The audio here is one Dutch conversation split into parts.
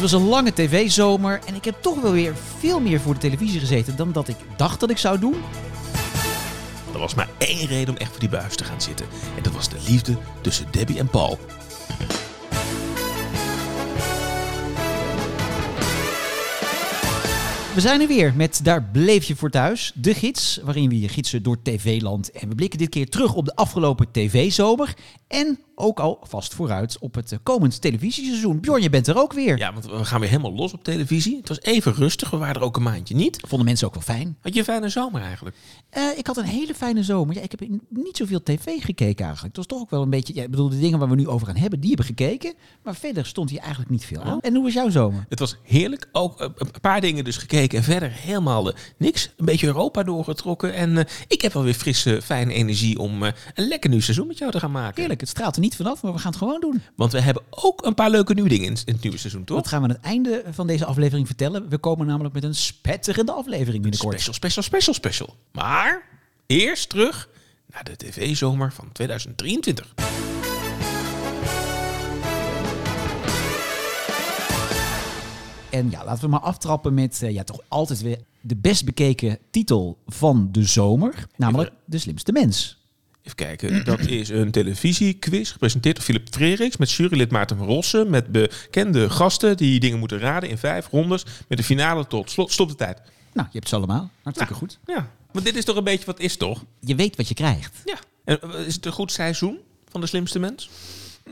Het was een lange tv-zomer en ik heb toch wel weer veel meer voor de televisie gezeten dan dat ik dacht dat ik zou doen. Er was maar één reden om echt voor die buis te gaan zitten. En dat was de liefde tussen Debbie en Paul. We zijn er weer met Daar bleef je voor thuis, de gids, waarin we je gidsen door tv-land. En we blikken dit keer terug op de afgelopen tv-zomer en ook al vast vooruit op het eh, komend televisieseizoen. Bjorn, je bent er ook weer. Ja, want we gaan weer helemaal los op televisie. Het was even rustig, we waren er ook een maandje niet. Vonden mensen ook wel fijn. Had je een fijne zomer eigenlijk? Eh, ik had een hele fijne zomer. Ja, ik heb niet zoveel tv gekeken eigenlijk. Het was toch ook wel een beetje... Ja, ik bedoel, de dingen waar we nu over gaan hebben, die hebben gekeken. Maar verder stond hier eigenlijk niet veel aan. En hoe was jouw zomer? Het was heerlijk. Ook eh, een paar dingen dus gekeken. En verder helemaal niks. Een beetje Europa doorgetrokken. En ik heb wel weer frisse, fijne energie om een lekker nieuw seizoen met jou te gaan maken. Heerlijk. Het straalt er niet vanaf, maar we gaan het gewoon doen. Want we hebben ook een paar leuke nieuwe dingen in, het nieuwe seizoen, toch? Dat gaan we aan het einde van deze aflevering vertellen. We komen namelijk met een spetterende aflevering binnenkort. Special, special, special, special. Maar eerst terug naar de tv-zomer van 2023. En ja, laten we maar aftrappen met uh, ja, toch altijd weer de best bekeken titel van de zomer. Namelijk De Slimste Mens. Even kijken, dat is een televisiequiz gepresenteerd door Philip Freriks met jurylid Maarten van Rossen. Met bekende gasten die dingen moeten raden in vijf rondes. Met de finale tot slot. Stop de tijd. Nou, je hebt ze allemaal. Hartstikke goed. Ja, want dit is toch een beetje wat is toch? Je weet wat je krijgt. Ja. En eh, is het een goed seizoen van de slimste mens?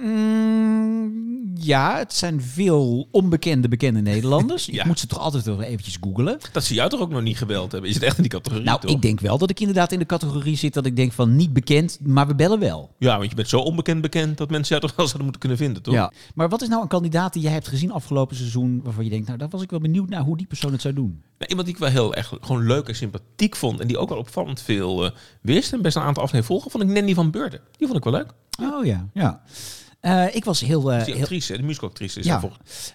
Mm, ja, het zijn veel onbekende bekende Nederlanders. ja. Je moet ze toch altijd wel eventjes googlen. Dat ze jou toch ook nog niet gebeld hebben? Is het echt in die categorie? Nou, ik denk wel dat ik inderdaad in de categorie zit dat ik denk van niet bekend, maar we bellen wel. Ja, want je bent zo onbekend bekend dat mensen jou toch wel zouden moeten kunnen vinden, toch? Ja. Maar wat is nou een kandidaat die jij hebt gezien afgelopen seizoen waarvan je denkt, nou, daar was ik wel benieuwd naar hoe die persoon het zou doen? Nou, iemand die ik wel heel erg gewoon leuk en sympathiek vond en die ook wel opvallend veel uh, wist en best een aantal afleveringen volgen, vond ik Nanny van Beurden. Die vond ik wel leuk. Oh ja, ja. Uh, ik was heel... Uh, de actrice, de musicalactrice is ja.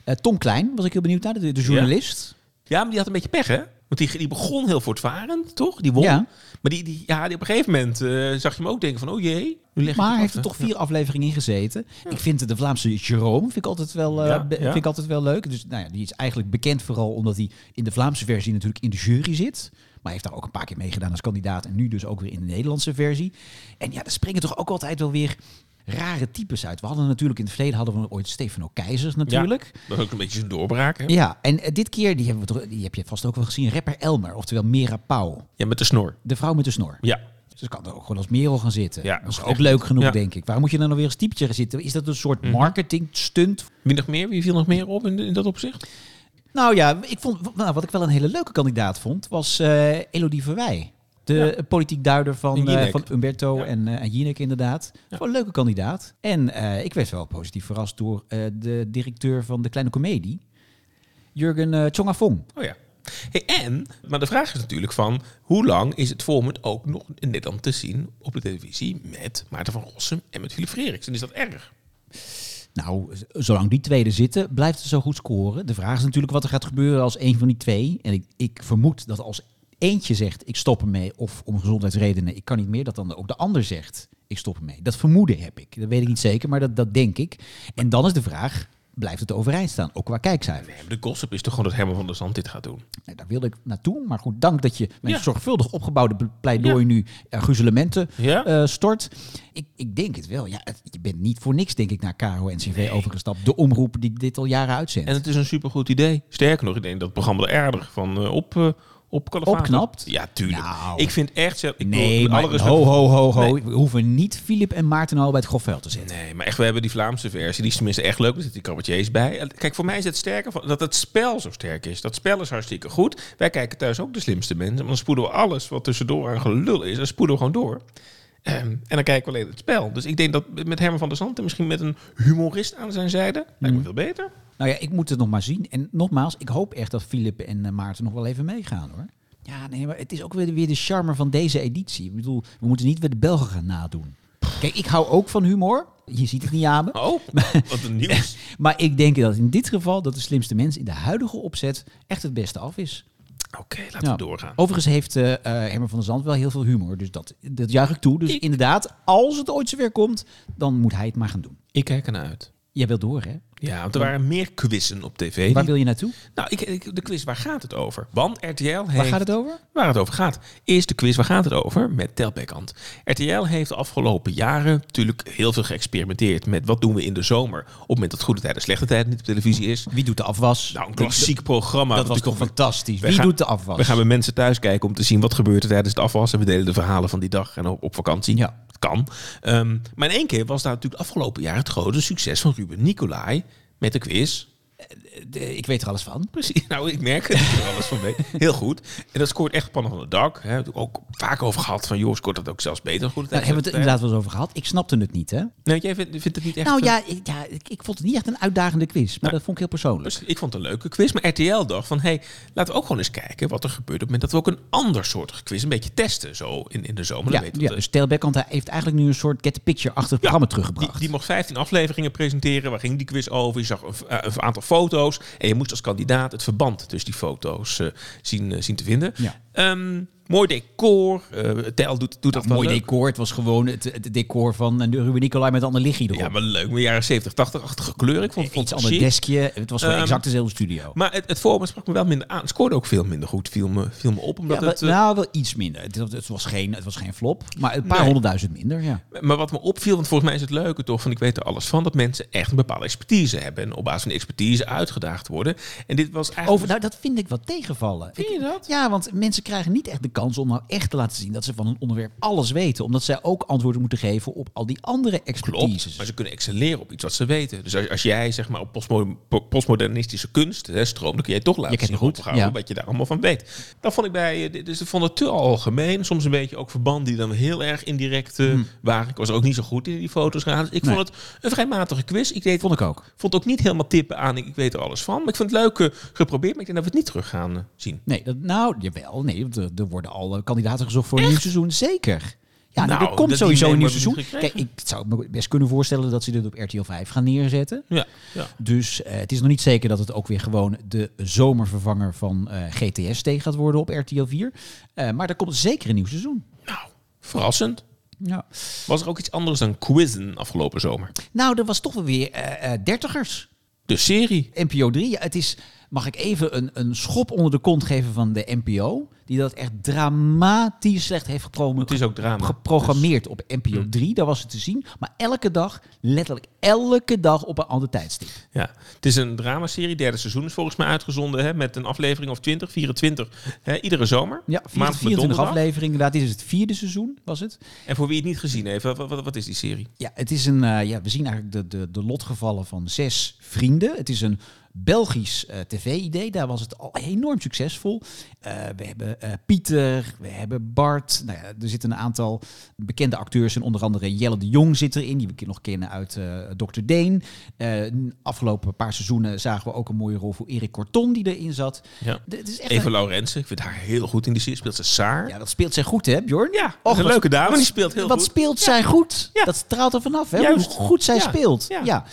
Uh, Tom Klein was ik heel benieuwd naar, de, de journalist. Ja. ja. maar die had een beetje pech, hè? Want die, die begon heel voortvarend, toch? Die won. Ja. Maar die, die, ja, die op een gegeven moment zag je hem ook denken van, oh jee. Nu leg maar hij heeft er toch vier afleveringen in gezeten. Ik vind de Vlaamse Jerome vind ik altijd wel, vind ik altijd wel leuk. Dus nou ja, die is eigenlijk bekend vooral omdat hij in de Vlaamse versie natuurlijk in de jury zit. Maar hij heeft daar ook een paar keer meegedaan als kandidaat. En nu dus ook weer in de Nederlandse versie. En ja, er springen toch ook altijd wel weer rare types uit. We hadden natuurlijk in het verleden hadden we ooit Stefano Keizers natuurlijk. Ja, dat ook een beetje zijn doorbraak. Hè? Ja, en dit keer, die, hebben we, die heb je vast ook wel gezien, rapper Elmer, oftewel Mera Pauw. Ja, met de snor. De vrouw met de snor. Ja. Dus kan er ook gewoon als Merel gaan zitten. Ja, dat is ook leuk genoeg, ja. denk ik. Waarom moet je dan nog weer als typetje gaan zitten? Is dat een soort marketing stunt? Wie nog meer? Wie viel nog meer op in, in dat opzicht? Nou ja, ik vond, nou, wat ik wel een hele leuke kandidaat vond, was uh, Elodie Verwij. De ja. politiek duider van, uh, van Umberto ja. en, uh, en Jinek inderdaad. Ja. Een leuke kandidaat. En uh, ik werd wel positief verrast door de directeur van de Kleine Comedie, Jurgen Chongafong. Oh ja. Hey, en, maar de vraag is natuurlijk van, hoe lang is het format ook nog in Nederland te zien op de televisie met Maarten van Rossum en met Philip Freriks? En is dat erg? Nou, zolang die tweede zitten, blijft het zo goed scoren. De vraag is natuurlijk wat er gaat gebeuren als een van die twee. En ik, ik vermoed dat als eentje zegt, ik stop ermee, of om gezondheidsredenen, ik kan niet meer, dat dan ook de ander zegt, ik stop ermee. Dat vermoeden heb ik. Dat weet ik niet zeker, maar dat, dat denk ik. En dan is de vraag, blijft het overeind staan, ook qua kijkcijfers? Nee, de gossip is toch gewoon dat Herman van der Zand dit gaat doen? Nee, daar wilde ik naartoe, maar goed, dank dat je mijn ja. zorgvuldig opgebouwde pleidooi ja. nu arguzelementen ja. uh, stort. Ik, ik denk het wel. Ja, het, je bent niet voor niks, denk ik, naar KRO-NCV nee. overgestapt. De omroep die dit al jaren uitzendt. En het is een supergoed idee. Sterker nog, ik denk dat het programma er erger van uh, op... Op Opknapt? Ja, tuurlijk. Nou, ik vind echt... Ik nee, maar alle ho, ho, ho, ho. Nee. We hoeven niet Filip en Maarten al bij het grofveld te zetten. Nee, maar echt, we hebben die Vlaamse versie. Die is tenminste echt leuk. Er zitten die cabaretiers bij. Kijk, voor mij is het sterker dat het spel zo sterk is. Dat spel is hartstikke goed. Wij kijken thuis ook de slimste mensen. Maar dan spoeden we alles wat tussendoor aan gelul is. Dan spoeden we gewoon door. Um, en dan kijken we alleen het spel. Dus ik denk dat met Herman van der Zand en misschien met een humorist aan zijn zijde... lijkt me veel beter. Nou ja, ik moet het nog maar zien. En nogmaals, ik hoop echt dat Filip en uh, Maarten nog wel even meegaan hoor. Ja, nee, maar het is ook weer, weer de charme van deze editie. Ik bedoel, we moeten niet weer de Belgen gaan nadoen. Kijk, ik hou ook van humor. Je ziet het niet aan me. Oh, wat een nieuws. maar ik denk dat in dit geval dat de slimste mens in de huidige opzet echt het beste af is. Oké, okay, laten we doorgaan. Overigens heeft uh, Herman van der Zand wel heel veel humor. Dus dat, dat juich ik toe. Dus ik... inderdaad, als het ooit zover komt, dan moet hij het maar gaan doen. Ik kijk ernaar uit. Jij wilt door, hè? Ja, want er waren meer quizzen op tv. Waar wil je naartoe? Nou, ik, ik, de quiz, waar gaat het over? Want RTL heeft... Waar gaat het over? Waar het over gaat. Is de quiz, waar gaat het over? Met Telbekant. RTL heeft de afgelopen jaren natuurlijk heel veel geëxperimenteerd met wat doen we in de zomer. Op het moment dat goede tijden, slechte tijden niet op televisie is. Wie doet de afwas? Nou, een klassiek programma. Dat was toch fantastisch. Wie doet de afwas? We gaan bij mensen thuis kijken om te zien wat gebeurt er tijdens de afwas. En we delen de verhalen van die dag en op, op vakantie. Ja. Kan. Um, maar in één keer was daar natuurlijk afgelopen jaar het grote succes van Ruben Nicolai met de quiz. Ik weet er alles van. Precies. Nou, ik merk ik er alles van weet. Heel goed. En dat scoort echt pannen van het dak. Hè. Heb ik ook vaak over gehad van, joh, scoort dat ook zelfs beter. Goed, Daar hebben we het inderdaad wel eens over gehad. Ik snapte het niet, hè? Nee, jij vindt, vindt het niet echt... Nou ja, ik, ja ik, ik, vond het niet echt een uitdagende quiz. Maar nou, dat vond ik heel persoonlijk. Dus ik vond het een leuke quiz. Maar RTL dacht van, hey, laten we ook gewoon eens kijken wat er gebeurt... op het moment dat we ook een ander soort quiz een beetje testen. Zo in, in de zomer. Ja, ja dus Tel heeft eigenlijk nu een soort get the picture-achtig ja, programma teruggebracht. Die, die mocht 15 afleveringen presenteren. Waar ging die quiz over? Je zag een, een aantal foto's. En je moest als kandidaat het verband tussen die foto's uh, zien, uh, zien te vinden. Ja. Um, mooi decor. Uh, Tel doet, doet dat nou, Mooi decor. Het was gewoon het, het decor van de Ruben Nicolai met Anne Liggie erop. Ja, maar leuk. Met jaren 70, 80-achtige kleur. Ik vond het Iets ander deskje. Het was gewoon um, exact dezelfde studio. Maar het, het format sprak me wel minder aan. Het scoorde ook veel minder goed. Viel me, viel me op. Omdat ja, het, uh, nou, wel iets minder. Het, het, was geen, het was geen flop. Maar een paar nee. honderdduizend minder, ja. Maar wat me opviel, want volgens mij is het leuke toch, van ik weet er alles van, dat mensen echt een bepaalde expertise hebben. En op basis van die expertise uitgedaagd worden. En dit was eigenlijk... Over, nou, dat vind ik wat tegenvallen. Vind je dat? Ik, ja, want mensen krijgen niet echt de kans om nou echt te laten zien dat ze van een onderwerp alles weten. Omdat zij ook antwoorden moeten geven op al die andere expertises. Klopt, maar ze kunnen excelleren op iets wat ze weten. Dus als, als jij zeg maar op postmo postmodernistische kunst hè, stroom, dan kun jij toch laten je zien goed, gaan, ja. wat je daar allemaal van weet. Dat vond ik bij, dus ik vond het te algemeen. Soms een beetje ook verbanden die dan heel erg indirect uh, hmm. waren. Ik was er ook niet zo goed in die foto's gaan. Dus ik nee. vond het een vrij matige quiz. Ik deed, vond ik ook. Vond ook niet helemaal tippen aan, ik, ik weet er alles van. Maar ik vond het leuk uh, geprobeerd, maar ik denk dat we het niet terug gaan uh, zien. Nee, dat, nou, jawel. Nee, er, er worden al kandidaten gezocht voor een nieuw seizoen. Zeker. Ja, nou, er komt sowieso een nieuw seizoen. Kijk, ik zou me best kunnen voorstellen dat ze dit op RTL 5 gaan neerzetten. Ja, ja. Dus uh, het is nog niet zeker dat het ook weer gewoon de zomervervanger van uh, GTST gaat worden op RTL 4. Uh, maar er komt zeker een nieuw seizoen. Nou, verrassend. Ja. Was er ook iets anders dan quizzen afgelopen zomer? Nou, er was toch wel weer dertigers. De serie. NPO 3. Ja, het is, mag ik even een, een schop onder de kont geven van de NPO? Die dat echt dramatisch slecht heeft het is ook drama. geprogrammeerd dus. op NPO 3. Daar was het te zien. Maar elke dag, letterlijk elke dag op een ander tijdstip. Ja, het is een dramaserie. Derde seizoen is volgens mij uitgezonden. Hè, met een aflevering of 20, 24. Hè, iedere zomer. Ja, 24, 24 afleveringen. Inderdaad, dit is het vierde seizoen, was het. En voor wie het niet gezien heeft, wat, wat, wat is die serie? Ja, het is een, uh, ja, we zien eigenlijk de, de, de lotgevallen van zes vrienden. Het is een Belgisch uh, tv-idee. Daar was het al enorm succesvol. Uh, we hebben uh, Pieter, we hebben Bart. Nou ja, er zitten een aantal bekende acteurs. En onder andere Jelle de Jong zit erin. Die we nog kennen uit Dr. Deen. afgelopen paar seizoenen zagen we ook een mooie rol voor Erik Corton die erin zat. Ja. Het is echt Eva een... Laurensen, ik vind haar heel goed in die serie. Speelt ze Saar. Ja, dat speelt zij goed hè, Bjorn? Ja, Och, een leuke dame. Die speelt heel wat goed. Wat speelt ja. zij goed? Ja. Dat straalt er vanaf hè, Juist. hoe goed zij speelt. Ja.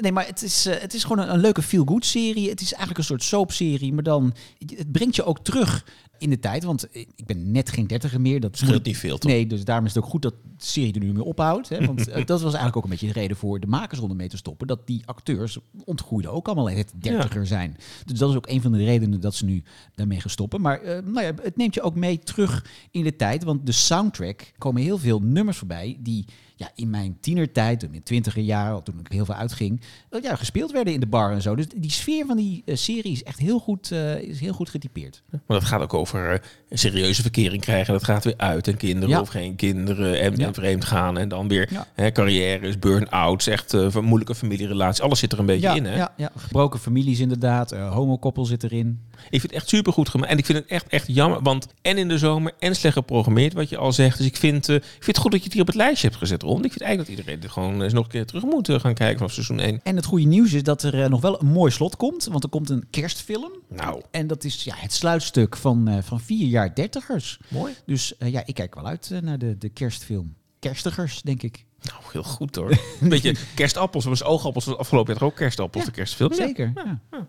Nee, maar het is, uh, het is gewoon een, een leuke feel-good serie. Het is eigenlijk een soort soapserie, maar dan... Het brengt je ook terug in de tijd, want ik ben net geen dertiger meer. Dat Scheelt niet veel, toch? Nee, dus daarom is het ook goed dat de serie er nu mee ophoudt. Hè? Want uh, dat was eigenlijk ook een beetje de reden voor de makers om ermee te stoppen. Dat die acteurs ontgroeiden ook allemaal het dertiger ja. zijn. Dus dat is ook een van de redenen dat ze nu daarmee gaan stoppen. Maar uh, nou ja, het neemt je ook mee terug in de tijd, want de soundtrack komen heel veel nummers voorbij die ja, in mijn tienertijd, in mijn twintiger jaren, toen ik heel veel uitging, ja, gespeeld werden in de bar en zo. Dus die sfeer van die uh, serie is echt heel goed, uh, is heel goed getypeerd. Maar dat gaat ook over uh, serieuze verkering krijgen. Dat gaat weer uit. En kinderen Ja. of geen kinderen. En, Ja. en vreemd gaan. En dan weer Ja. hè, carrières, burn-outs. Echt moeilijke familierelaties. Alles zit er een beetje in. Hè? ja, ja, gebroken families inderdaad, homokoppel zit erin. Ik vind het echt super goed gemaakt. En ik vind het echt, echt jammer. Want en in de zomer en slecht geprogrammeerd, wat je al zegt. Dus ik vind, ik vind het goed dat je het hier op het lijstje hebt gezet, Ik vind eigenlijk dat iedereen er gewoon eens nog een keer terug moet uh, gaan kijken vanaf seizoen 1. En het goede nieuws is dat er uh, nog wel een mooi slot komt, want er komt een kerstfilm. Nou, En dat is ja, het sluitstuk van, uh, van vier jaar dertigers. mooi. Dus ja, ik kijk wel uit naar de, de kerstfilm. Kerstigers, denk ik. Nou, heel goed hoor. Een beetje kerstappels. Was oogappels was afgelopen jaar ook kerstappels, Ja, de kerstfilm. Ja. Zeker. Ja. Ja,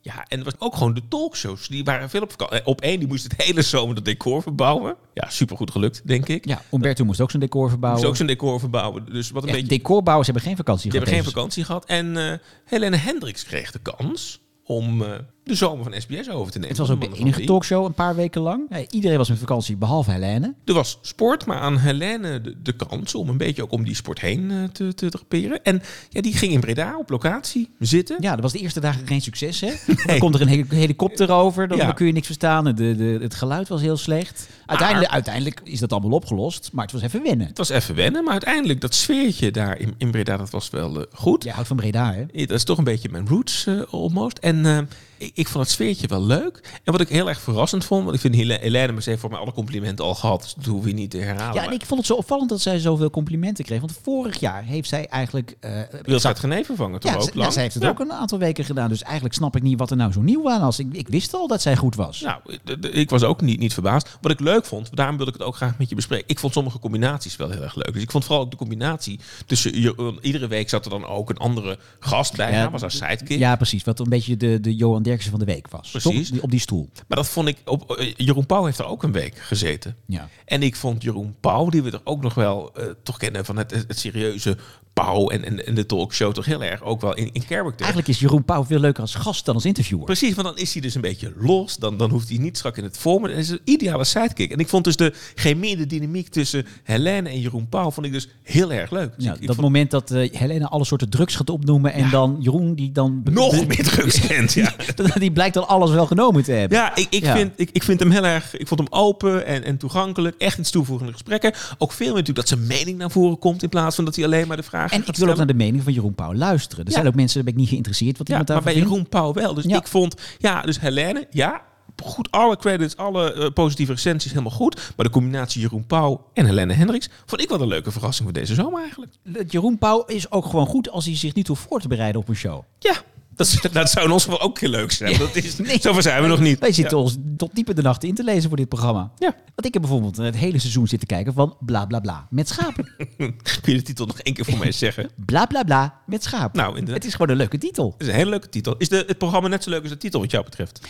ja. En het was ook gewoon de talkshows. Die waren veel op vakantie. Op één, die moest het hele zomer dat decor verbouwen. Ja, supergoed gelukt, denk ik. Ja, Umberto moest ook zijn decor verbouwen. Moest ook zijn decor verbouwen. Dus wat een Ja, beetje... Decorbouwers hebben geen vakantie Die gehad. hebben geen vakantie gehad. En eh Helene Hendricks kreeg de kans om eh, de zomer van SBS over te nemen. Het was ook de enige talkshow een paar weken lang. Iedereen was met vakantie, behalve Helene. Er was sport, maar aan Helene de, de kans om een beetje ook om die sport heen eh, te, te draperen. En ja, die ging in Breda op locatie zitten. Ja, dat was de eerste dagen geen succes, hè? Dan komt er een heli- helikopter over, dan, Ja. dan kun je niks verstaan. De, de, het geluid was heel slecht. Uiteindelijk, uiteindelijk is dat allemaal opgelost, maar het was even wennen. Het was even wennen, maar uiteindelijk dat sfeertje daar in, in Breda, dat was wel eh, goed. Jij houdt van Breda, hè? Ja, Dat is toch een beetje mijn roots eh, almost. En ik, ik vond het sfeertje wel leuk. En wat ik heel erg verrassend vond, want ik vind Hele- Helene, heeft voor mij alle complimenten al gehad. Dus dat hoeven we niet te herhalen. Ja, en maar ik vond het zo opvallend dat zij zoveel complimenten kreeg. Want vorig jaar heeft zij eigenlijk... eh wil ze het Genee vervangen toch ja, ook ja, zij heeft het Ja. ook een aantal weken gedaan. Dus eigenlijk snap ik niet wat er nou zo nieuw aan was. Ik, ik wist al dat zij goed was. Nou, ik was ook niet, niet verbaasd. Wat ik leuk vond, daarom wilde ik het ook graag met je bespreken. Ik vond sommige combinaties wel heel erg leuk. Dus ik vond vooral ook de combinatie tussen... je- Iedere week zat er dan ook een andere gast bij Ja, was haar sidekick. Ja, precies. Wat een beetje de, de Johan Derksen van de week was. Precies. Toch? Die- Op die stoel. Maar dat vond ik... Op, eh, Jeroen Pauw heeft er ook een week gezeten. Ja. En ik vond Jeroen Pauw, die we er ook nog wel eh, toch kennen van het, het serieuze Pauw en, en, en de talkshow, toch heel erg ook wel in, in character. Eigenlijk is Jeroen Pauw veel leuker als gast dan als interviewer. Precies, want dan is hij dus een beetje los. Dan, dan hoeft hij niet strak in het vormen. En is een ideale sidekick. En ik vond dus de chemie, de dynamiek tussen Helene en Jeroen Pauw vond ik dus heel erg leuk. Dus Ja, ik, ik dat vond moment dat eh Helene alle soorten drugs gaat opnoemen en dan Jeroen die dan... nog meer drugs kent. Ja, Die blijkt dan alles wel genomen te hebben. ja, ik, ik, Ja. Vind, ik, ik vind hem heel erg. Ik vond hem open en, en toegankelijk. Echt iets toevoegende gesprekken. Ook veel meer natuurlijk dat zijn mening naar voren komt. In plaats van dat hij alleen maar de vragen En ik wil ook naar de mening van Jeroen Pauw luisteren. Er Ja. zijn ook mensen, daar ben ik niet geïnteresseerd wat Ja, iemand maar bij vindt. Jeroen Pauw wel. Dus ik vond, ja, dus Helene, ja, goed, alle credits, alle eh, positieve recensies helemaal goed. Maar de combinatie Jeroen Pauw en Helene Hendricks vond ik wel een leuke verrassing voor deze zomer eigenlijk. Dat Jeroen Pauw is ook gewoon goed als hij zich niet hoeft voor te bereiden op een show. Ja, dat, dat zou in ons geval ook heel leuk zijn. Dat is, Nee. Zover zijn we nog niet. Wij zitten ons tot diep in de nacht in te lezen voor dit programma. Ja. Want ik heb bijvoorbeeld het hele seizoen zitten kijken van bla bla bla met schapen. Kun je de titel nog één keer voor mij zeggen? bla bla bla met schapen. Nou, inderdaad. Het is gewoon een leuke titel. Het is een hele leuke titel. Is de, het programma net zo leuk als de titel wat jou betreft?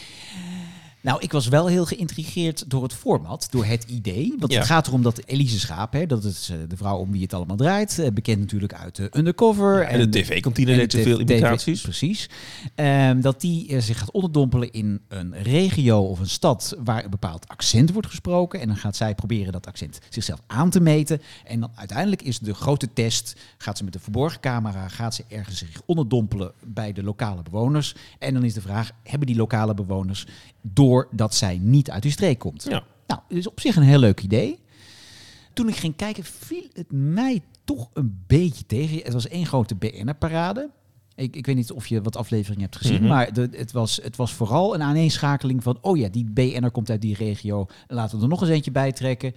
Nou, ik was wel heel geïntrigeerd door het format, door het idee. Want Ja. het gaat erom dat Elise Schaap, hè, dat is eh, de vrouw om wie het allemaal draait, eh, bekend natuurlijk uit de Undercover. En de tv-kantine deed de zoveel TV imitaties. Precies. Ehm, dat die eh, zich gaat onderdompelen in een regio of een stad waar een bepaald accent wordt gesproken. En dan gaat zij proberen dat accent zichzelf aan te meten. En dan uiteindelijk is de grote test, gaat ze met een verborgen camera, gaat ze ergens zich onderdompelen bij de lokale bewoners. En dan is de vraag, hebben die lokale bewoners door dat zij niet uit die streek komt? Ja. Nou, het is op zich een heel leuk idee. Toen ik ging kijken, viel het mij toch een beetje tegen. Het was één grote BN'er-parade. Ik, ik weet niet of je wat afleveringen hebt gezien, Mhm. maar de, het, was, het was vooral een aaneenschakeling van... oh ja, die BN'er komt uit die regio, laten we er nog eens eentje bij trekken.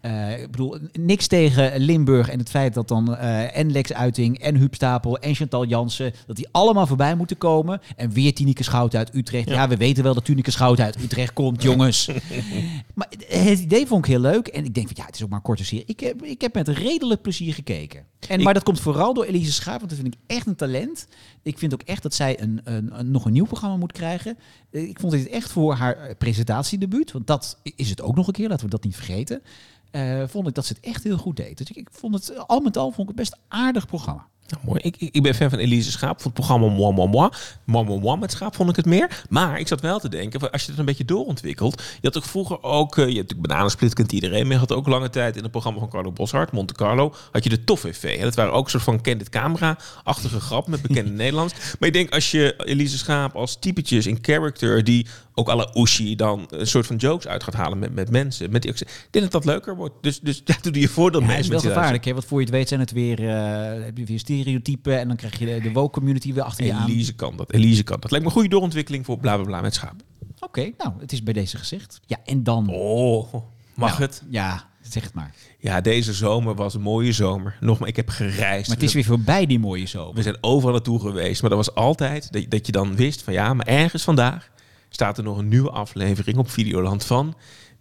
Eh, ik bedoel, niks tegen Limburg en het feit dat dan eh, en Lex Uiting en Huub Stapel en Chantal Jansen... dat die allemaal voorbij moeten komen. En weer Tineke Schout uit Utrecht. Ja. Ja. we weten wel dat Tineke Schout uit Utrecht komt, jongens. Maar het idee vond ik heel leuk. En ik denk van ja, het is ook maar een korte serie. Ik heb, ik heb met redelijk plezier gekeken. En, Ik- maar dat komt vooral door Elise Schaap, want dat vind ik echt een talent. Ik vind ook echt dat zij een, een, nog een nieuw programma moet krijgen. Eh, Ik vond dit echt voor haar eh, presentatiedebuut, want dat is het ook nog een keer, laten we dat niet vergeten. Eh, vond ik dat ze het echt heel goed deed. Dus ik, ik vond het, al met al vond ik het best aardig programma. Nou, mooi. Ik, ik, ben fan van Elise Schaap. Voor het programma Moi Moi Moi. Moi Moi Moi met Schaap vond ik het meer. Maar ik zat wel te denken, van, als je het een beetje doorontwikkelt. Je had ook vroeger ook, eh, je hebt natuurlijk Bananensplit kent iedereen. Maar je had ook lange tijd in het programma van Carlo Boshart, Monte Carlo, had je de Tof TV. Dat waren ook een soort van Candid Camera-achtige grap met bekende Nederlands. Maar ik denk als je Elise Schaap als typetjes in character, die ook alle Oeshi dan een soort van jokes uit gaat halen met, met mensen. Met die, ik denk dat dat leuker wordt. Dus, dus ja, doe je voordeel Ja, mee. het is wel gevaarlijk, hè? Want voor je het weet zijn het weer, eh, heb je weer stereotypen en dan krijg je de, de woke community weer achter je aan. Elise kan dat. Elise kan dat. Lijkt me een goede doorontwikkeling voor bla bla bla met schaap. Oké, nou, het is bij deze gezegd. Ja, en dan... Oh, mag Nou, het? Ja, zeg het maar. Ja, deze zomer was een mooie zomer. Nogmaals, ik heb gereisd. Maar het is weer voorbij die mooie zomer. We zijn overal naartoe geweest. Maar dat was altijd dat, dat je dan wist van ja, maar ergens vandaag staat er nog een nieuwe aflevering op Videoland van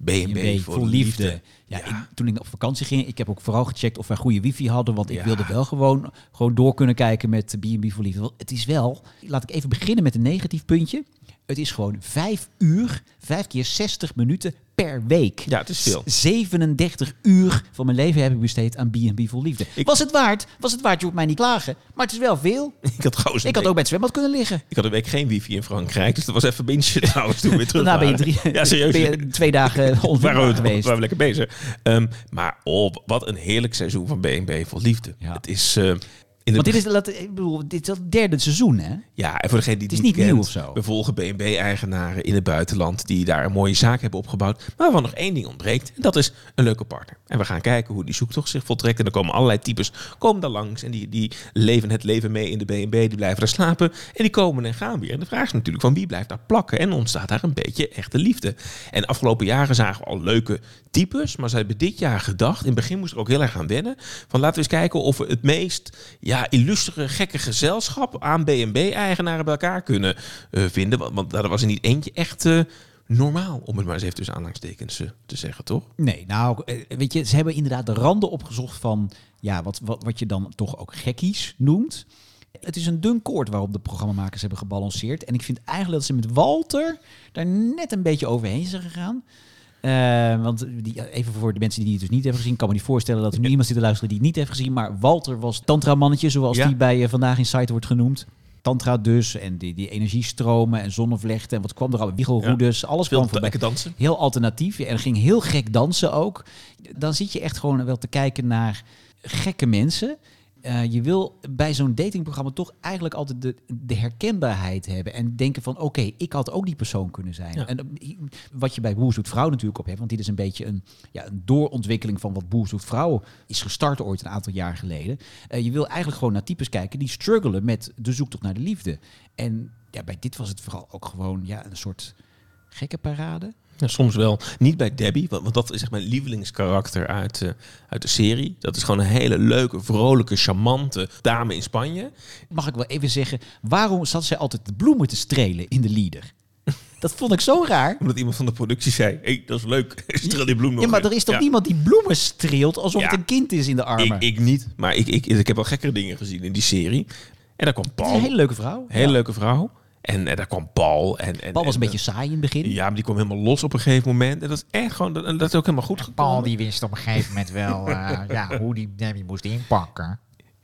B&B B&B voor, liefde. Ja, Ja. Ik, toen ik op vakantie ging, ik heb ook vooral gecheckt of wij goede wifi hadden, want ik Ja. wilde wel gewoon, gewoon door kunnen kijken met B&B voor liefde. Want het is wel, laat ik even beginnen met een negatief puntje. Het is gewoon vijf uur, vijf keer 60 minuten per week. Ja, het is veel. 37 uur van mijn leven heb ik besteed aan B&B vol liefde. was het waard? Was het waard? Je hoeft mij niet klagen. Maar het is wel veel. ik had, trouwens ik had ook bij het zwembad kunnen liggen. Ik had een week geen wifi in Frankrijk. Dus dat was even bintje trouwens toen weer terug Daarna ben je, drie, ja, serieus. Ben je twee dagen onvindbaar geweest. Waren we lekker bezig. Um, maar oh, wat een heerlijk seizoen van B&B vol liefde. Ja. Het is... Uh, want dit is, ik bedoel, dit is het derde seizoen, hè? Ja, en voor degene die het is niet, nieuw of zo. We volgen BNB-eigenaren in het buitenland die daar een mooie zaak hebben opgebouwd. Maar waarvan nog één ding ontbreekt. En dat is een leuke partner. En we gaan kijken hoe die zoektocht zich voltrekt. En er komen allerlei types komen daar langs. En die, die leven het leven mee in de BNB. Die blijven daar slapen. En die komen en gaan weer. En de vraag is natuurlijk van wie blijft daar plakken. En ontstaat daar een beetje echte liefde. En de afgelopen jaren zagen we al leuke types. Maar ze hebben dit jaar gedacht. In het begin moest er ook heel erg gaan wennen. Van laten we eens kijken of we het meest ja, illustere, gekke gezelschap aan BNB-eigenaren bij elkaar kunnen uh, vinden. Want, want daar was er niet eentje echt. Uh, normaal, om het maar eens even tussen aanhalingstekens uh, te zeggen, toch? Nee, nou, weet je, ze hebben inderdaad de randen opgezocht van ja, wat, wat, wat je dan toch ook gekkies noemt. Het is een dun koord waarop de programmamakers hebben gebalanceerd. En ik vind eigenlijk dat ze met Walter daar net een beetje overheen zijn gegaan. Uh, want die, even voor de mensen die het dus niet hebben gezien, kan me niet voorstellen dat er nu iemand zit te luisteren die het niet heeft gezien. Maar Walter was tantra-mannetje, zoals die bij uh, Vandaag in Site wordt genoemd. Tantra dus, en die, die energiestromen en zonnevlechten. En wat kwam er al? Wiegelroedes, ja. alles kwam voorbij. dansen. Heel alternatief. En ging heel gek dansen ook. Dan zit je echt gewoon wel te kijken naar gekke mensen. Uh, je wil bij zo'n datingprogramma toch eigenlijk altijd de, de herkenbaarheid hebben. En denken van oké, ik had ook die persoon kunnen zijn. En eh, wat je bij Boer Zoekt Vrouw natuurlijk op hebt. Want dit is een beetje een, ja, een doorontwikkeling van wat Boer Zoekt Vrouw is gestart ooit een aantal jaar geleden. Uh, je wil eigenlijk gewoon naar types kijken die struggelen met de zoektocht naar de liefde. En ja, bij dit was het vooral ook gewoon ja, een soort gekke parade. Ja, soms wel. Niet bij Debbie, want, want dat is echt mijn lievelingskarakter uit, uh, uit de serie. Dat is gewoon een hele leuke, vrolijke, charmante dame in Spanje. Mag ik wel even zeggen, waarom zat zij altijd de bloemen te strelen in de leader? Dat vond ik zo raar. Omdat iemand van de productie zei: hey, dat is leuk. Streel die bloem nog. Ja, maar er is toch niemand die bloemen streelt alsof het een kind is in de armen? Ik, ik niet. Maar ik, ik, ik heb wel gekkere dingen gezien in die serie. En daar kwam Paul. Een hele leuke vrouw. Hele leuke vrouw. En, en daar kwam Paul. En, en, Paul was een beetje saai in het begin. Ja, maar die kwam helemaal los op een gegeven moment. En dat is echt gewoon, dat, dat is ook helemaal goed gekomen. Paul die wist op een gegeven moment wel uh, ja, hoe die Debbie moest inpakken.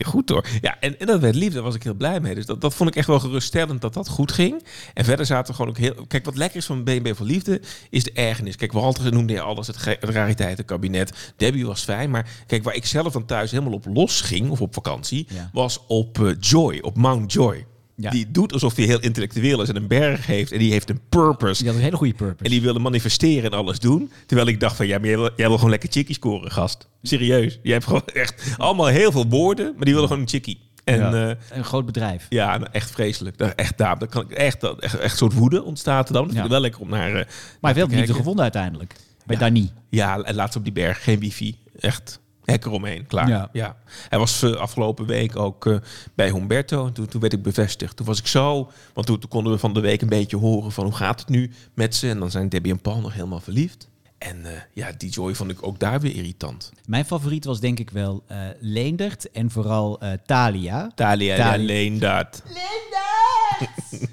Goed hoor. Ja, en, en dat werd lief. Daar was ik heel blij mee. Dus dat, dat vond ik echt wel geruststellend dat dat goed ging. En verder zaten we gewoon ook heel... Kijk, wat lekker is van BNB voor Liefde is de ergernis. Kijk, Walter noemde je alles, het, het rariteitenkabinet. Debbie was fijn. Maar kijk, waar ik zelf dan thuis helemaal op los ging, of op vakantie, was op uh, Joy, op Mount Joy. Die doet alsof hij heel intellectueel is en een berg heeft. En die heeft een purpose. Die had een hele goede purpose. En die wilde manifesteren en alles doen. Terwijl ik dacht van, ja, maar jij wil, jij wil gewoon lekker chickie scoren, gast. Serieus. Je hebt gewoon echt allemaal heel veel woorden, maar die willen gewoon een chickie. En, ja. uh, een groot bedrijf. Ja, nou, echt vreselijk. Echt daar, kan ik echt, echt, echt een soort woede ontstaat er dan. Dat vind ik wel lekker om naar. Uh, maar hij heeft wel liefde gevonden uiteindelijk. Bij Dani. Ja, en laatst op die berg geen wifi. Echt hek eromheen, klaar. Ja. Hij was uh, afgelopen week ook uh, bij Humberto. En toen, toen werd ik bevestigd. Toen was ik zo... Want toen, toen, konden we van de week een beetje horen van hoe gaat het nu met ze. En dan zijn Debbie en Paul nog helemaal verliefd. En uh, ja, die Joy vond ik ook daar weer irritant. Mijn favoriet was denk ik wel Leendert en vooral Talia. Talia, Talia. ja, Leendert. Leendert!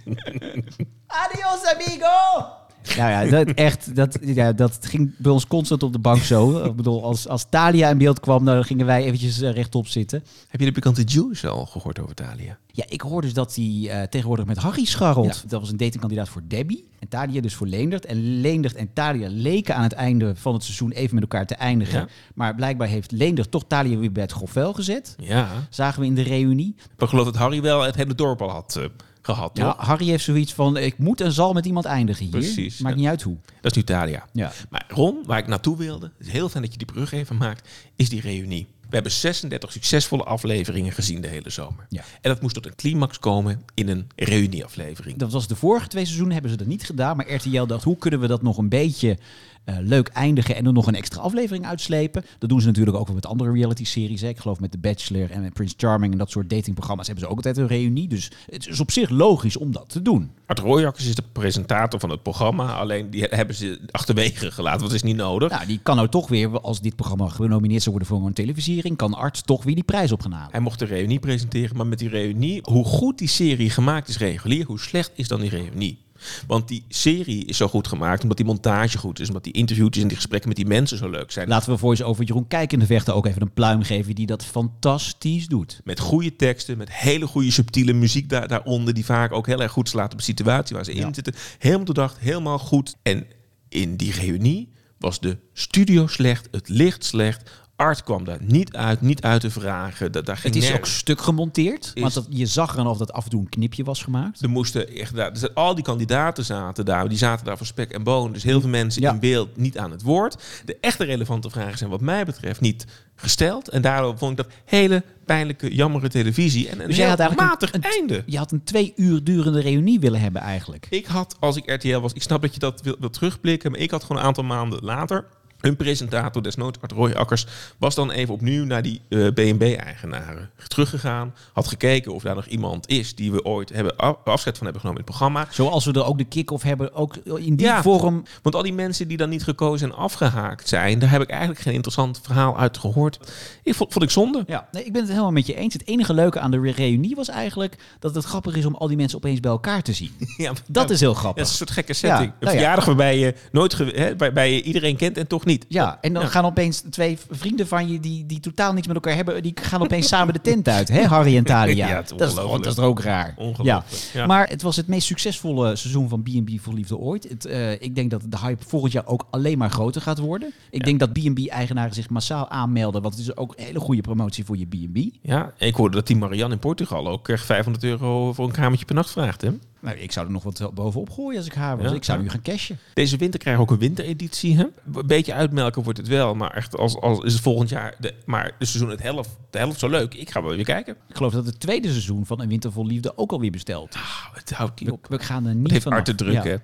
Adios, amigo! Nou ja, dat, echt, dat, ja, dat ging bij ons constant op de bank zo. Ik bedoel, als, als Talia in beeld kwam, dan gingen wij eventjes eh, rechtop zitten. Heb je de pikante Juice al gehoord over Talia? Ja, ik hoorde dus dat hij uh, tegenwoordig met Harry scharrelt. Dat was een datingkandidaat voor Debbie. En Talia dus voor Leendert. En Leendert en Talia leken aan het einde van het seizoen even met elkaar te eindigen. Maar blijkbaar heeft Leendert toch Talia weer bij het grofvel gezet. Ja. Zagen we in de reunie. Ik geloof dat Harry wel het hele dorp al had... Uh gehad. Ja, Harry heeft zoiets van: ik moet en zal met iemand eindigen hier. Precies. Maakt niet uit hoe. Dat is nu Talia. Ja. Maar Ron, waar ik naartoe wilde, het is heel fijn dat je die brug even maakt, is die reunie. We hebben 36 succesvolle afleveringen gezien de hele zomer. Ja. En dat moest tot een climax komen in een reunieaflevering. Dat was de vorige twee seizoenen, hebben ze dat niet gedaan. Maar RTL dacht, hoe kunnen we dat nog een beetje uh, leuk eindigen en er nog een extra aflevering uitslepen. Dat doen ze natuurlijk ook wel met andere reality-series. Ik geloof met The Bachelor en Prince Charming en dat soort datingprogramma's hebben ze ook altijd een reunie. Dus het is op zich logisch om dat te doen. Art Royakkers is de presentator van het programma. Alleen die hebben ze achterwege gelaten, want dat is niet nodig. Nou, die kan nou toch weer, als dit programma genomineerd zou worden voor een televisiering, kan Art toch weer die prijs op gaan halen. Hij mocht de reunie presenteren, maar met die reunie, hoe goed die serie gemaakt is regulier, hoe slecht is dan die reunie? Want die serie is zo goed gemaakt omdat die montage goed is. Omdat die interviewtjes en die gesprekken met die mensen zo leuk zijn. Laten we voor over Jeroen Kijkende Vechten ook even een pluim geven die dat fantastisch doet. Met goede teksten, met hele goede subtiele muziek daar, daaronder. Die vaak ook heel erg goed slaat op de situatie waar ze in zitten. Helemaal doordacht, helemaal goed. En in die reunie was de studio slecht, het licht slecht, Art kwam daar niet uit, niet uit te vragen. Dat, daar ging het is ook stuk gemonteerd, want dat, je zag er of dat af en toe een knipje was gemaakt. Er moesten echt daar, dus al die kandidaten zaten daar, die zaten daar voor spek en boon. Dus heel veel mensen in beeld niet aan het woord. De echte relevante vragen zijn wat mij betreft niet gesteld. En daardoor vond ik dat hele pijnlijke, jammere televisie. En een dus had matig een, einde. Je had een twee uur durende reunie willen hebben eigenlijk. Ik had, als ik RTL was, ik snap dat je dat wil, wil terugblikken, maar ik had gewoon een aantal maanden later hun presentator, desnoods Art Roy Akkers, was dan even opnieuw naar die uh, eh, BNB-eigenaren teruggegaan. Had gekeken of daar nog iemand is die we ooit hebben afzet van hebben genomen in het programma. Zoals we er ook de kick-off hebben, ook in die vorm. Want al die mensen die dan niet gekozen en afgehaakt zijn, daar heb ik eigenlijk geen interessant verhaal uit gehoord. Ik vond, vond ik zonde. Ja, nee, ik ben het helemaal met je eens. Het enige leuke aan de reunie was eigenlijk dat het grappig is om al die mensen opeens bij elkaar te zien. Ja, dat is heel grappig. Dat is een soort gekke setting. een nou verjaardag waarbij je nooit, hè, waarbij je iedereen kent en toch niet. Ja, en dan gaan opeens twee vrienden van je die, die totaal niets met elkaar hebben, die gaan opeens samen de tent uit. Hè, Harry en Talia. Ja, dat, is, dat is ook raar. Ongelooflijk. Ja. Maar het was het meest succesvolle seizoen van B&B voor Liefde ooit. Het, uh, ik denk dat de hype volgend jaar ook alleen maar groter gaat worden. Ik denk dat B&B-eigenaren zich massaal aanmelden, want het is ook een hele goede promotie voor je B&B. Ja, ik hoorde dat die Marianne in Portugal ook 500 euro voor een kamertje per nacht vraagt. Hè? Nou, ik zou er nog wat bovenop gooien als ik haar was. ik zou nu gaan cashen. Deze winter krijgen we ook een wintereditie. Hè? Een beetje uitmelken wordt het wel. Maar echt als, als is het volgend jaar... De, maar de seizoen het helft, de helft zo leuk. Ik ga wel weer kijken. Ik geloof dat het tweede seizoen van Een Winter Vol Liefde ook alweer besteld. Ah, het houdt niet op. We, gaan er niet van te drukken.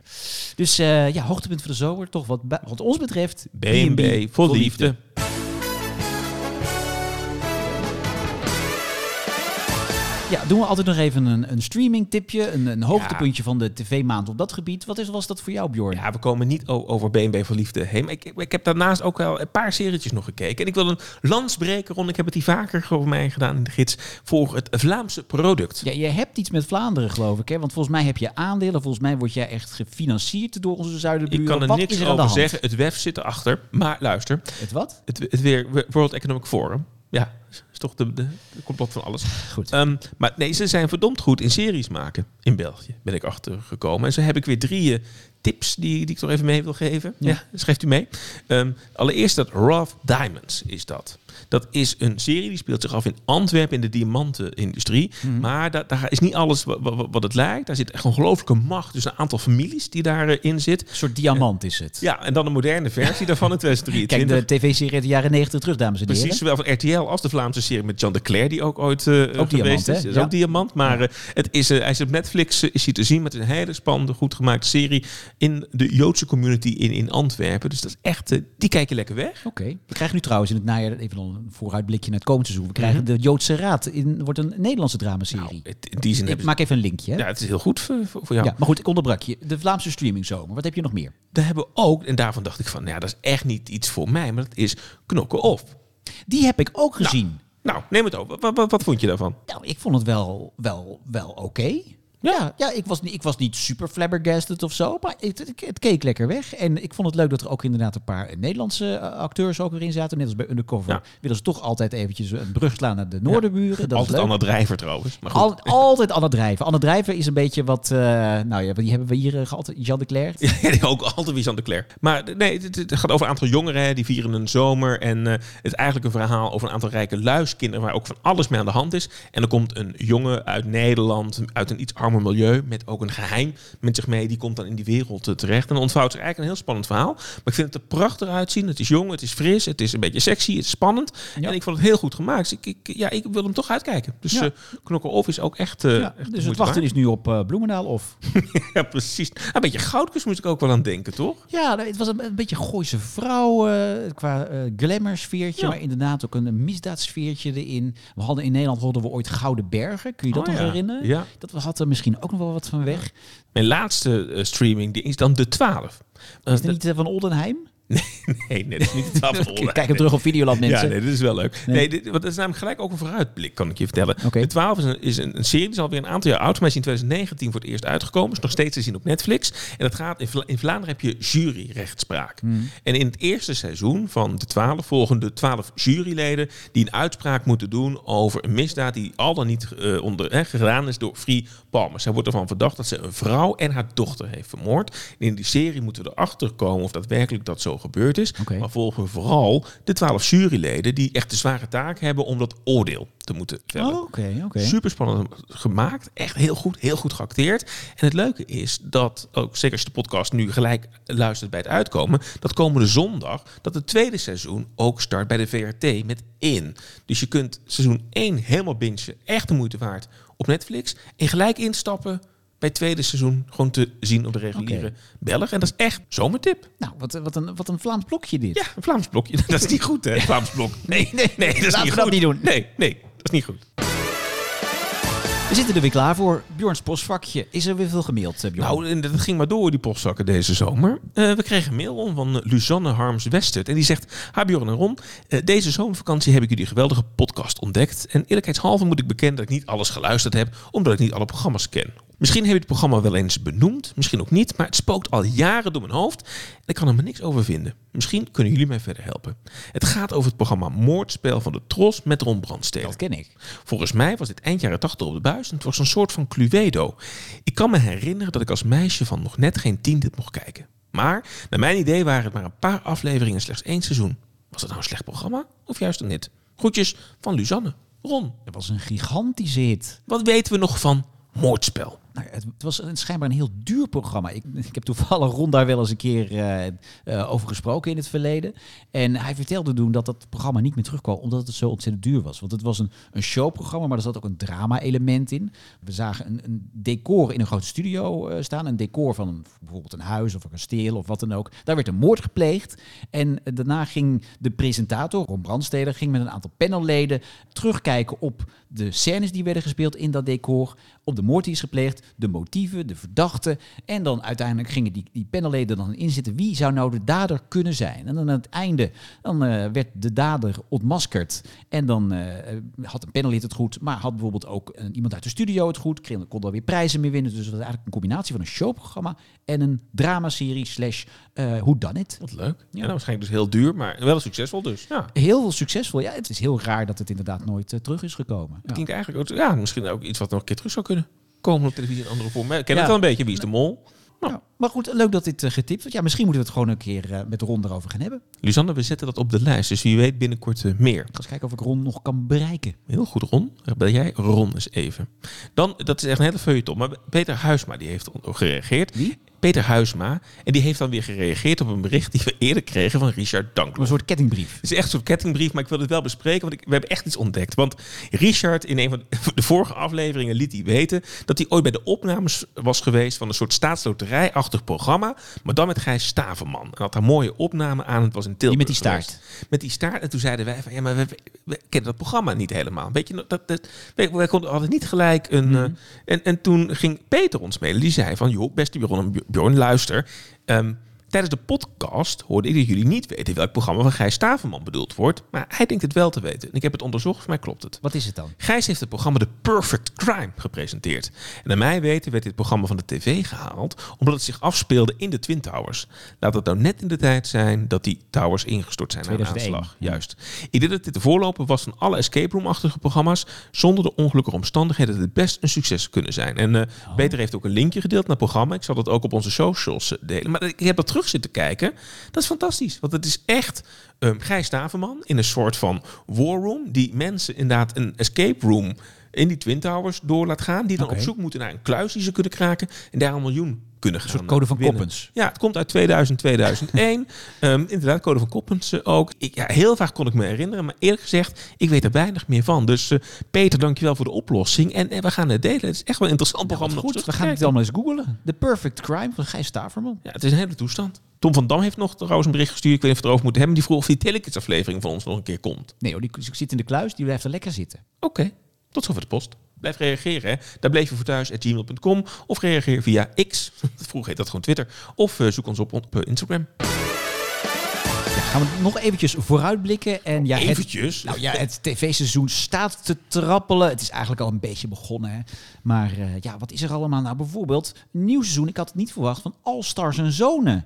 Dus uh, ja, hoogtepunt van de zomer. Toch wat, wat ons betreft... B&B Vol liefde. Ja, doen we altijd nog even een, een streaming tipje, een, een hoogtepuntje van de tv-maand op dat gebied. Wat is, was dat voor jou, Bjorn? Ja, we komen niet over BNB voor Liefde heen. Maar ik, ik, heb daarnaast ook wel een paar serietjes nog gekeken. En ik wil een lans breken, rond. Ik heb het hier vaker over mij gedaan in de gids, voor het Vlaamse product. Ja, je hebt iets met Vlaanderen, geloof ik. Hè? Want volgens mij heb je aandelen. Volgens mij word jij echt gefinancierd door onze zuidenburen. Ik kan er niks over zeggen. Het WEF zit erachter. Maar luister. Het wat? Het, het weer World Economic Forum. Ja, toch de, de, de complot van alles. Goed. Um, maar nee, ze zijn verdomd goed in series maken in België, ben ik achtergekomen. En zo heb ik weer drie uh, tips die, die ik toch even mee wil geven. Ja, ja schrijft u mee. Um, allereerst dat Rough Diamonds is dat. Dat is een serie die speelt zich af in Antwerpen in de diamantenindustrie. Mm Maar daar, daar, is niet alles wat, wat, het lijkt. Daar zit echt een ongelooflijke macht. Dus een aantal families die daarin zit. Een soort diamant is het. Ja, en dan een moderne versie daarvan in 2023. Kijk, de tv-serie uit de jaren 90 terug, dames en heren. Precies, zowel van RTL als de Vlaamse serie met John de Clare, die ook ooit uh, ook diamant, is. is ook diamant, maar uh, het is, uh, hij is op Netflix is hij te zien met een hele spannende, goed gemaakte serie in de Joodse community in, in Antwerpen. Dus dat is echt, die kijk je lekker weg. Oké. We krijgen nu trouwens in het najaar even een vooruitblikje naar het komende seizoen. We krijgen mhm. de Joodse Raad. In, wordt een Nederlandse dramaserie. Nou, in die zin ik maak even een linkje. Hè? Ja, het is heel goed voor, voor jou. Ja, maar goed, ik onderbrak je. De Vlaamse streaming zomer. Wat heb je nog meer? Daar hebben we ook, en daarvan dacht ik van, nou ja, dat is echt niet iets voor mij, maar dat is Knokken Of. Die heb ik ook nou, gezien. Nou, neem het over. Wat, wat, wat, vond je daarvan? Nou, ik vond het wel, wel, wel oké. Ja, ja ik, was, niet, ik was niet super flabbergasted of zo, maar het, het, keek lekker weg. En ik vond het leuk dat er ook inderdaad een paar Nederlandse eh, acteurs ook erin zaten. Net als bij Undercover ja. willen ze toch altijd eventjes een brug slaan naar de Noorderburen. Dat altijd Anne Drijver trouwens. Maar Al, altijd Anne Drijver. Anne Drijver is een beetje wat, uh, nou ja, die hebben we hier uh, gehad, Jean de Cler. Ja, ook altijd wie Jean de Cler. Maar nee, het, het, gaat over een aantal jongeren, die vieren een zomer. En het is eigenlijk een verhaal over een aantal rijke luiskinderen waar ook van alles mee aan de hand is. En er komt een jongen uit Nederland, uit een iets milieu, met ook een geheim met zich mee. Die komt dan in die wereld eh, terecht. En dan ontvouwt zich eigenlijk een heel spannend verhaal. Maar ik vind het er prachtig uitzien. Het is jong, het is fris, het is een beetje sexy, het is spannend. En ik vond het heel goed gemaakt. Dus ik, ik, ja, ik wil hem toch uitkijken. Dus ja. uh, Knokken Off is ook echt... Uh, ja, dus het wachten is nu op Bloemendaal of... ja, precies. Een beetje goudkus moest ik ook wel aan denken, toch? Ja, nou, het was een, een beetje Gooise vrouw qua glamour sfeertje. Maar inderdaad ook een misdaadsfeertje erin. We hadden in Nederland hadden we ooit Gouden Bergen. Kun je dat oh, nog herinneren? Ja. Dat had er misschien ook nog wel wat van weg. Mijn laatste uh, streaming die is dan de 12. Is het niet uh, van Oldenheim? Nee, nee, dat is niet de. Kijk hem terug op Videoland, mensen. Ja, nee, dit is wel leuk. Nee. Dit, want dat is namelijk gelijk ook een vooruitblik, kan ik je vertellen. De 12 is, een, is een, een serie, die is alweer een aantal jaar oud. Maar is in 2019 voor het eerst uitgekomen. Is nog steeds te zien op Netflix. En dat gaat, in, Vla- in Vlaanderen heb je juryrechtspraak. Hmm. En in het eerste seizoen van de 12 volgen de 12 juryleden die een uitspraak moeten doen over een misdaad die al dan niet eh, onder, gedaan is door Free Palmer. Zij wordt ervan verdacht dat ze een vrouw en haar dochter heeft vermoord. En in die serie moeten we erachter komen of daadwerkelijk dat zo gebeurd is. Maar volgen we vooral de 12 juryleden die echt de zware taak hebben om dat oordeel te moeten vellen. Oh. Super spannend gemaakt. Echt heel goed, heel goed geacteerd. En het leuke is dat, ook zeker als je de podcast nu gelijk luistert bij het uitkomen, dat komende zondag, dat het tweede seizoen ook start bij de VRT met In. Dus je kunt seizoen 1 helemaal bingen, echt de moeite waard, op Netflix. En gelijk instappen bij het tweede seizoen gewoon te zien op de reguliere. Belg. En dat is echt zomertip. Nou, wat, wat, een, wat een Vlaams blokje dit. Ja, een Vlaams blokje. Dat is niet goed, hè? Vlaams blok. Nee, nee, nee, dat is Laten niet we goed. dat niet doen. Nee, nee, dat is niet goed. We zitten er weer klaar voor. Bjorns postvakje. Is er weer veel gemaild, eh, Bjorn? Nou, dat ging maar door, die postzakken deze zomer. Eh, we kregen een mail van eh, Luzanne Harms Westert. En die zegt, ha Bjorn en Ron, deze zomervakantie heb ik jullie geweldige podcast ontdekt. En eerlijkheidshalve moet ik bekennen dat ik niet alles geluisterd heb, omdat ik niet alle programma's ken. Misschien heb je het programma wel eens benoemd, misschien ook niet, maar het spookt al jaren door mijn hoofd en ik kan er maar niks over vinden. Misschien kunnen jullie mij verder helpen. Het gaat over het programma Moordspel van de Tros met Ron Brandstede. dat ken ik. Volgens mij was dit eind jaren 80 op de buis en het was een soort van Cluedo. Ik kan me herinneren dat ik als meisje van nog net geen tien dit mocht kijken. Maar naar mijn idee waren het maar een paar afleveringen en slechts één seizoen. Was het nou een slecht programma of juist een hit? Groetjes van Luzanne. Ron, Dat was een gigantische hit. wat weten we nog van Moordspel? Nou, het, was een, schijnbaar een heel duur programma. Ik, ik heb toevallig Ron daar wel eens een keer eh, eh, over gesproken in het verleden. En hij vertelde toen dat dat programma niet meer terugkwam omdat het zo ontzettend duur was. Want het was een, een showprogramma, maar er zat ook een drama-element in. We zagen een, een decor in een grote studio eh, staan. Een decor van bijvoorbeeld een huis of een kasteel of wat dan ook. Daar werd een moord gepleegd. En daarna ging de presentator, Ron Brandsteder, ging met een aantal panelleden terugkijken op de scènes die werden gespeeld in dat decor. Op de moord die is gepleegd, de motieven, de verdachten. En dan uiteindelijk gingen die, die panelleden dan inzitten. Wie zou nou de dader kunnen zijn? En dan aan het einde dan, eh, werd de dader ontmaskerd. En dan eh, had een panellid het goed, maar had bijvoorbeeld ook eh, iemand uit de studio het goed. Kreeg- Kon daar weer prijzen mee winnen. Dus het was eigenlijk een combinatie van een showprogramma en een dramaserie slash uh, Who Done It. Wat leuk. Ja. nou, waarschijnlijk dus heel duur, maar wel succesvol dus. Ja. Heel veel succesvol. Ja, het is heel raar dat het inderdaad nooit eh, terug is gekomen. Het klinkt eigenlijk ook, ja, misschien ook iets wat nog een keer terug zou kunnen komen op televisie in andere vorm. Ik ken het wel een beetje, wie is de mol? Ja, maar goed, leuk dat dit eh, getipt wordt. Ja, misschien moeten we het gewoon een keer eh, met Ron erover gaan hebben. Lisanne, we zetten dat op de lijst, dus wie weet binnenkort eh, meer. Ik ga eens kijken of ik Ron nog kan bereiken. Heel goed, Ron. Bel jij Ron eens even. Dan, dat is echt een hele feuilleton, maar Peter Huisma die heeft gereageerd. Wie? Peter Huisma. En die heeft dan weer gereageerd op een bericht die we eerder kregen van Richard Dankloff. Een soort kettingbrief. Het is echt zo'n kettingbrief, maar ik wil het wel bespreken, want ik, we hebben echt iets ontdekt. Want Richard in een van de vorige afleveringen liet hij weten dat hij ooit bij de opnames was geweest van een soort staatsloterij-achtig programma, maar dan met Gijs Staverman. En had daar mooie opname aan, het was in Tilburg Die met die staart. geweest. Met die staart. En toen zeiden wij van, ja, maar we, we kennen dat programma niet helemaal. Weet je, dat, dat, wij, konden hadden niet gelijk een... Mhm. eh, en, en toen ging Peter ons mailen, die zei van, joh, beste en Bjorn, luister... ehm, Tijdens de podcast hoorde ik dat jullie niet weten welk programma van Gijs Staverman bedoeld wordt. Maar hij denkt het wel te weten. En ik heb het onderzocht, voor mij klopt het. Wat is het dan? Gijs heeft het programma The Perfect Crime gepresenteerd. En naar mij weten werd dit programma van de tv gehaald omdat het zich afspeelde in de Twin Towers. Laat het nou net in de tijd zijn dat die towers ingestort zijn na een 2001. aanslag. Juist. Ik denk dat dit de voorloper was van alle escape room-achtige programma's. Zonder de ongelukkige omstandigheden dat het best een succes kunnen zijn. En eh Peter heeft ook een linkje gedeeld naar het programma. Ik zal dat ook op onze socials eh, delen. Maar ik heb dat terug zitten kijken. Dat is fantastisch. Want het is echt um, Gijs Staverman in een soort van war room. Die mensen inderdaad een escape room in die Twin Towers door laat gaan. Die dan op zoek moeten naar een kluis die ze kunnen kraken. En daar een miljoen kunnen gaan. Een soort code van winnen. Koppens. Ja, het komt uit 2000, 2001. Ehm, inderdaad, code van Koppens eh, ook. Ik, ja, heel vaak kon ik me herinneren, maar eerlijk gezegd, ik weet er weinig meer van. Dus eh, Peter, dankjewel voor de oplossing. En, en we gaan het delen. Het is echt wel een interessant programma. Goed, we gaan het allemaal eens googlen. The Perfect Crime van Gijs Staverman. Ja, het is een hele toestand. Tom van Dam heeft nog trouwens een bericht gestuurd. Ik weet niet of we het erover moeten hebben. Die vroeg of die Telekits aflevering van ons nog een keer komt. Nee hoor, die zit in de kluis, die blijft er lekker zitten. Oké, tot zover de post. Blijf reageren. Hè. Daar bleef je voor thuis at gmail.com. Of reageer via X. Vroeger heet dat gewoon Twitter. Of eh, zoek ons op op eh, Instagram. Gaan we nog eventjes vooruitblikken. En ja, het, Eventjes. nou ja, het tv-seizoen staat te trappelen. Het is eigenlijk al een beetje begonnen. Hè? Maar eh, ja, wat is er allemaal? Nou, bijvoorbeeld een nieuw seizoen. Ik had het niet verwacht van All Stars en Zonen.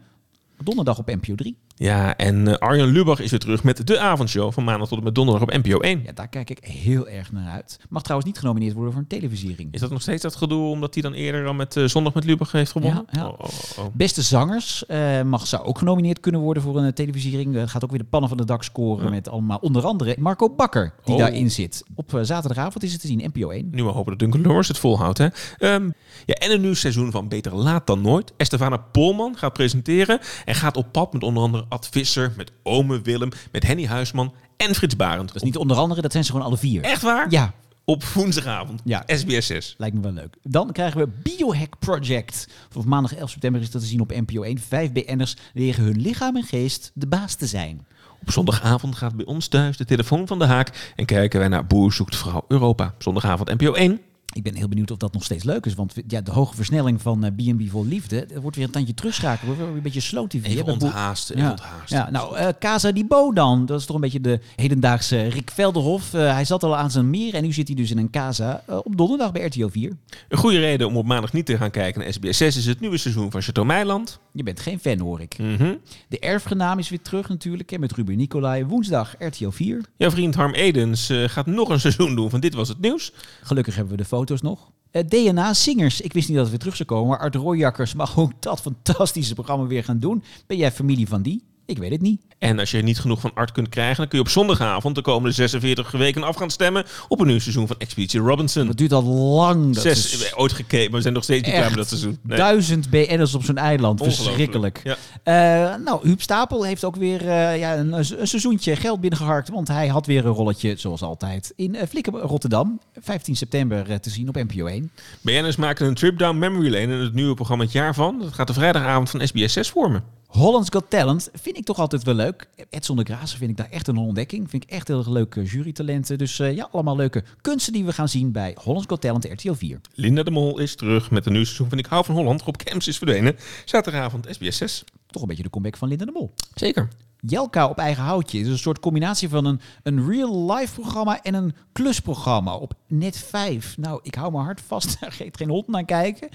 Donderdag op NPO 3. Ja, en eh, Arjen Lubach is weer terug met de avondshow van maandag tot en met donderdag op NPO 1. Ja, daar kijk ik heel erg naar uit. Mag trouwens niet genomineerd worden voor een televisiering. Is dat nog steeds dat gedoe omdat hij dan eerder al met eh, Zondag met Lubach heeft gewonnen? Ja, ja. Oh, oh, oh. Beste zangers eh, mag, zou ook genomineerd kunnen worden voor een televisiering. Gaat ook weer de pannen van de dak scoren Ja. met allemaal onder andere Marco Bakker die daarin zit. Op zaterdagavond is het te zien, NPO 1. Nu maar hopen dat Duncan Lawrence het volhoudt. Hè? Ehm, ja, en een nieuw seizoen van Beter Laat Dan Nooit. Estefana Polman gaat presenteren en gaat op pad met onder andere Ad Visser, met Ome Willem, met Henny Huisman en Frits Barend. Dat is niet onder andere, dat zijn ze gewoon alle vier. Echt waar? Ja, Op woensdagavond. Ja. SBS 6. lijkt me wel leuk. Dan krijgen we Biohack Project. Vanaf maandag 11 september is dat te zien op NPO 1. Vijf BN'ers leren hun lichaam en geest de baas te zijn. Op zondagavond gaat bij ons thuis de telefoon van de haak en kijken wij naar Boer zoekt vrouw Europa. Zondagavond NPO 1. Ik ben heel benieuwd of dat nog steeds leuk is. Want ja, de hoge versnelling van eh, B&B Vol Liefde... Het wordt weer een tandje terugschakelen. Wordt weer een beetje slow TV. Even onthaast, even Ja, onthaast. ja nou, eh Casa di Bo dan. Dat is toch een beetje de hedendaagse Rick Velderhof. Eh, hij zat al aan zijn meer en nu zit hij dus in een casa op donderdag bij RTO 4. Een goede reden om op maandag niet te gaan kijken naar SBS 6 is het nieuwe seizoen van Chateau Meiland. Je bent geen fan, hoor ik. Mhm. De erfgenaam is weer terug natuurlijk. hè, Met Ruben Nicolai. Woensdag RTO 4. Jouw vriend Harm Edens gaat nog een seizoen doen van Dit Was Het Nieuws. Gelukkig hebben we de foto's nog. Eh, DNA Singers. Ik wist niet dat het weer terug zou komen. Maar Art Rooijakkers mag ook dat fantastische programma weer gaan doen. Ben jij familie van die? Ik weet het niet. En als je niet genoeg van Art kunt krijgen, dan kun je op zondagavond de komende 46 weken af gaan stemmen op een nieuw seizoen van Expeditie Robinson. Dat duurt al lang. Dat Zes, is ooit gekeken, maar we zijn nog steeds niet klaar met dat seizoen. Nee. Duizend BN'ers op zo'n eiland. Verschrikkelijk. Ja. Eh, nou, Huub Stapel heeft ook weer eh, ja, een, een seizoentje geld binnengeharkt. Want hij had weer een rolletje, zoals altijd, in uh, Flikken Rotterdam. 15 september te zien op NPO 1. BN'ers maken een trip down memory lane in het nieuwe programma Het Jaar Van. Dat gaat de vrijdagavond van SBS 6 vormen. Hollands Got Talent vind ik toch altijd wel leuk. Edson de Grazen vind ik daar echt een ontdekking. Vind ik echt heel leuke jurytalenten. Dus eh, ja, allemaal leuke kunsten die we gaan zien bij Hollands Got Talent RTL 4. Linda de Mol is terug met een nieuw seizoen van Ik hou van Holland. Rob Kemps is verdwenen. Zaterdagavond SBS 6. Toch een beetje de comeback van Linda de Mol. Zeker. Jelka op eigen houtje. Het is een soort combinatie van een, een real-life programma en een klusprogramma op net 5. Nou, ik hou mijn hart vast. Daar geeft geen hond naar kijken.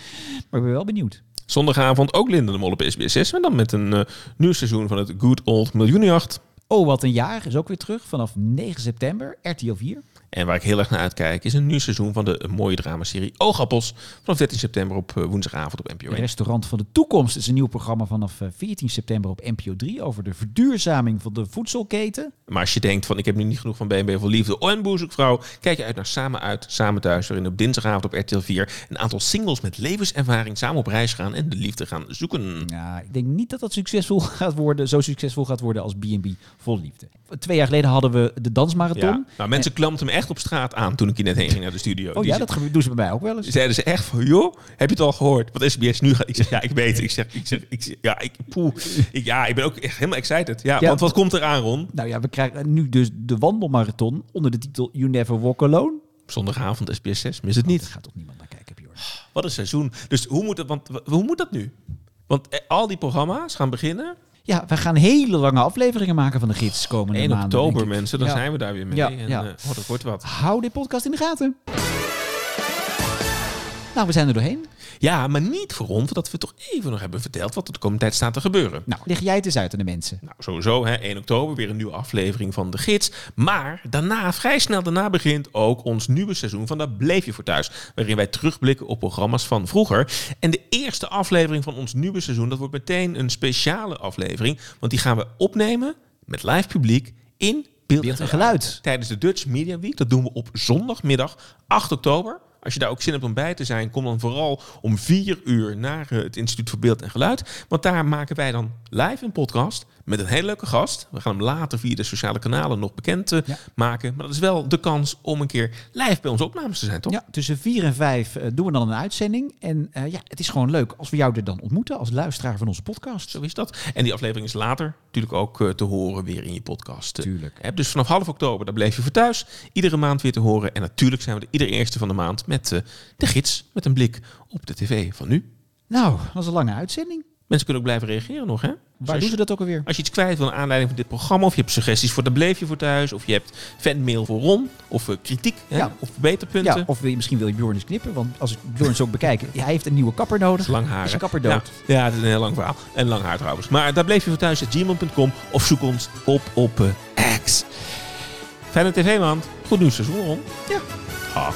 Maar ik ben wel benieuwd. Zondagavond ook Linda de Mol op SBS 6. Maar dan met een eh, nieuw seizoen van het Good Old Miljoenenjacht. Oh, wat een jaar is ook weer terug vanaf 9 september. RTL 4. En waar ik heel erg naar uitkijk is een nieuw seizoen van de mooie dramaserie Oogappels. Vanaf 13 september op eh, woensdagavond op NPO 1. Restaurant van de Toekomst is een nieuw programma vanaf eh, 14 september op NPO 3 over de verduurzaming van de voedselketen. Maar als je denkt van ik heb nu niet genoeg van BNB voor Liefde en Boezekvrouw, kijk je uit naar Samen Uit, Samen Thuis, waarin op dinsdagavond op RTL 4 een aantal singles met levenservaring samen op reis gaan en de liefde gaan zoeken. Ja, ik denk niet dat dat succesvol gaat worden, zo succesvol gaat worden als B&B Vol Liefde. Twee jaar geleden hadden we de dansmarathon. Ja, nou, mensen klampten me echt op straat aan toen ik hier net heen ging naar de studio. Oh Die ja, dat doen ze bij mij ook wel eens. zeiden ze echt van, joh, heb je het al gehoord? Wat SBS nu gaat. Ik zeg, ja, ik weet het. Ik zeg, ik zeg, ik zeg ja, ik, poeh. Ik, ja, ik ben ook echt helemaal excited. Ja, Ja. want wat komt eraan, Ron? Nou ja, we krijgen nu dus de wandelmarathon onder de titel You Never Walk Alone. Zondagavond SBS 6, mis het niet. Daar gaat toch niemand naar kijken, Bjorn. Wat een seizoen. Dus hoe moet, het, want, hoe moet dat nu? Want eh, al die programma's gaan beginnen. Ja, we gaan hele lange afleveringen maken van de gids komende 1 maanden. oktober, denk ik. mensen. Dan Ja. zijn we daar weer mee. Ja, en, ja. eh, oh, dat wordt wat. Hou dit podcast in de gaten. Nou, we zijn er doorheen. Ja, maar niet voor ons, dat we toch even nog hebben verteld wat er de komende tijd staat te gebeuren. Nou, leg jij het eens uit aan de mensen. Nou, sowieso, hè, 1 oktober weer een nieuwe aflevering van De Gids. Maar daarna, vrij snel daarna, begint ook ons nieuwe seizoen van Daar Bleef Je Voor Thuis. Waarin wij terugblikken op programma's van vroeger. En de eerste aflevering van ons nieuwe seizoen, dat wordt meteen een speciale aflevering. Want die gaan we opnemen met live publiek in beeld, Beeld en geluid. Tijdens de Dutch Media Week. Dat doen we op zondagmiddag 8 oktober. Als je daar ook zin hebt om bij te zijn, kom dan vooral om 4 uur naar eh, het Instituut voor Beeld en Geluid. Want daar maken wij dan live een podcast met een hele leuke gast. We gaan hem later via de sociale kanalen nog bekend eh, Ja. maken. Maar dat is wel de kans om een keer live bij onze opnames te zijn, toch? Ja, tussen vier en vijf eh, doen we dan een uitzending. En eh, ja, het is gewoon leuk als we jou er dan ontmoeten als luisteraar van onze podcast. Zo is dat. En die aflevering is later natuurlijk ook te horen weer in je podcast. Tuurlijk. app. Dus vanaf half oktober, daar bleef je voor thuis. Iedere maand weer te horen. En natuurlijk zijn we de iedere eerste van de maand met de gids. Met een blik op de tv van nu. Nou, dat was een lange uitzending. Mensen kunnen ook blijven reageren nog, hè? Dus Waar doen ze dat ook alweer? Als je iets kwijt wil naar aanleiding van dit programma, of je hebt suggesties voor de Bleefje voor thuis, of je hebt fanmail voor Ron, of eh, kritiek, hè, Ja. of verbeterpunten. Ja, of wil je, misschien wil je Bjorn eens knippen, want als ik Bjorn zo bekijk, hij heeft een nieuwe kapper nodig. lang haar. Is een kapper dood? Ja, ja, dat is een heel lang verhaal. En lang haar trouwens. Maar daar bleef je voor thuis, gmail.com of zoek ons op op eh, X. Fijne tv, man. Goed nieuws seizoen, Ron. Ja. Ah.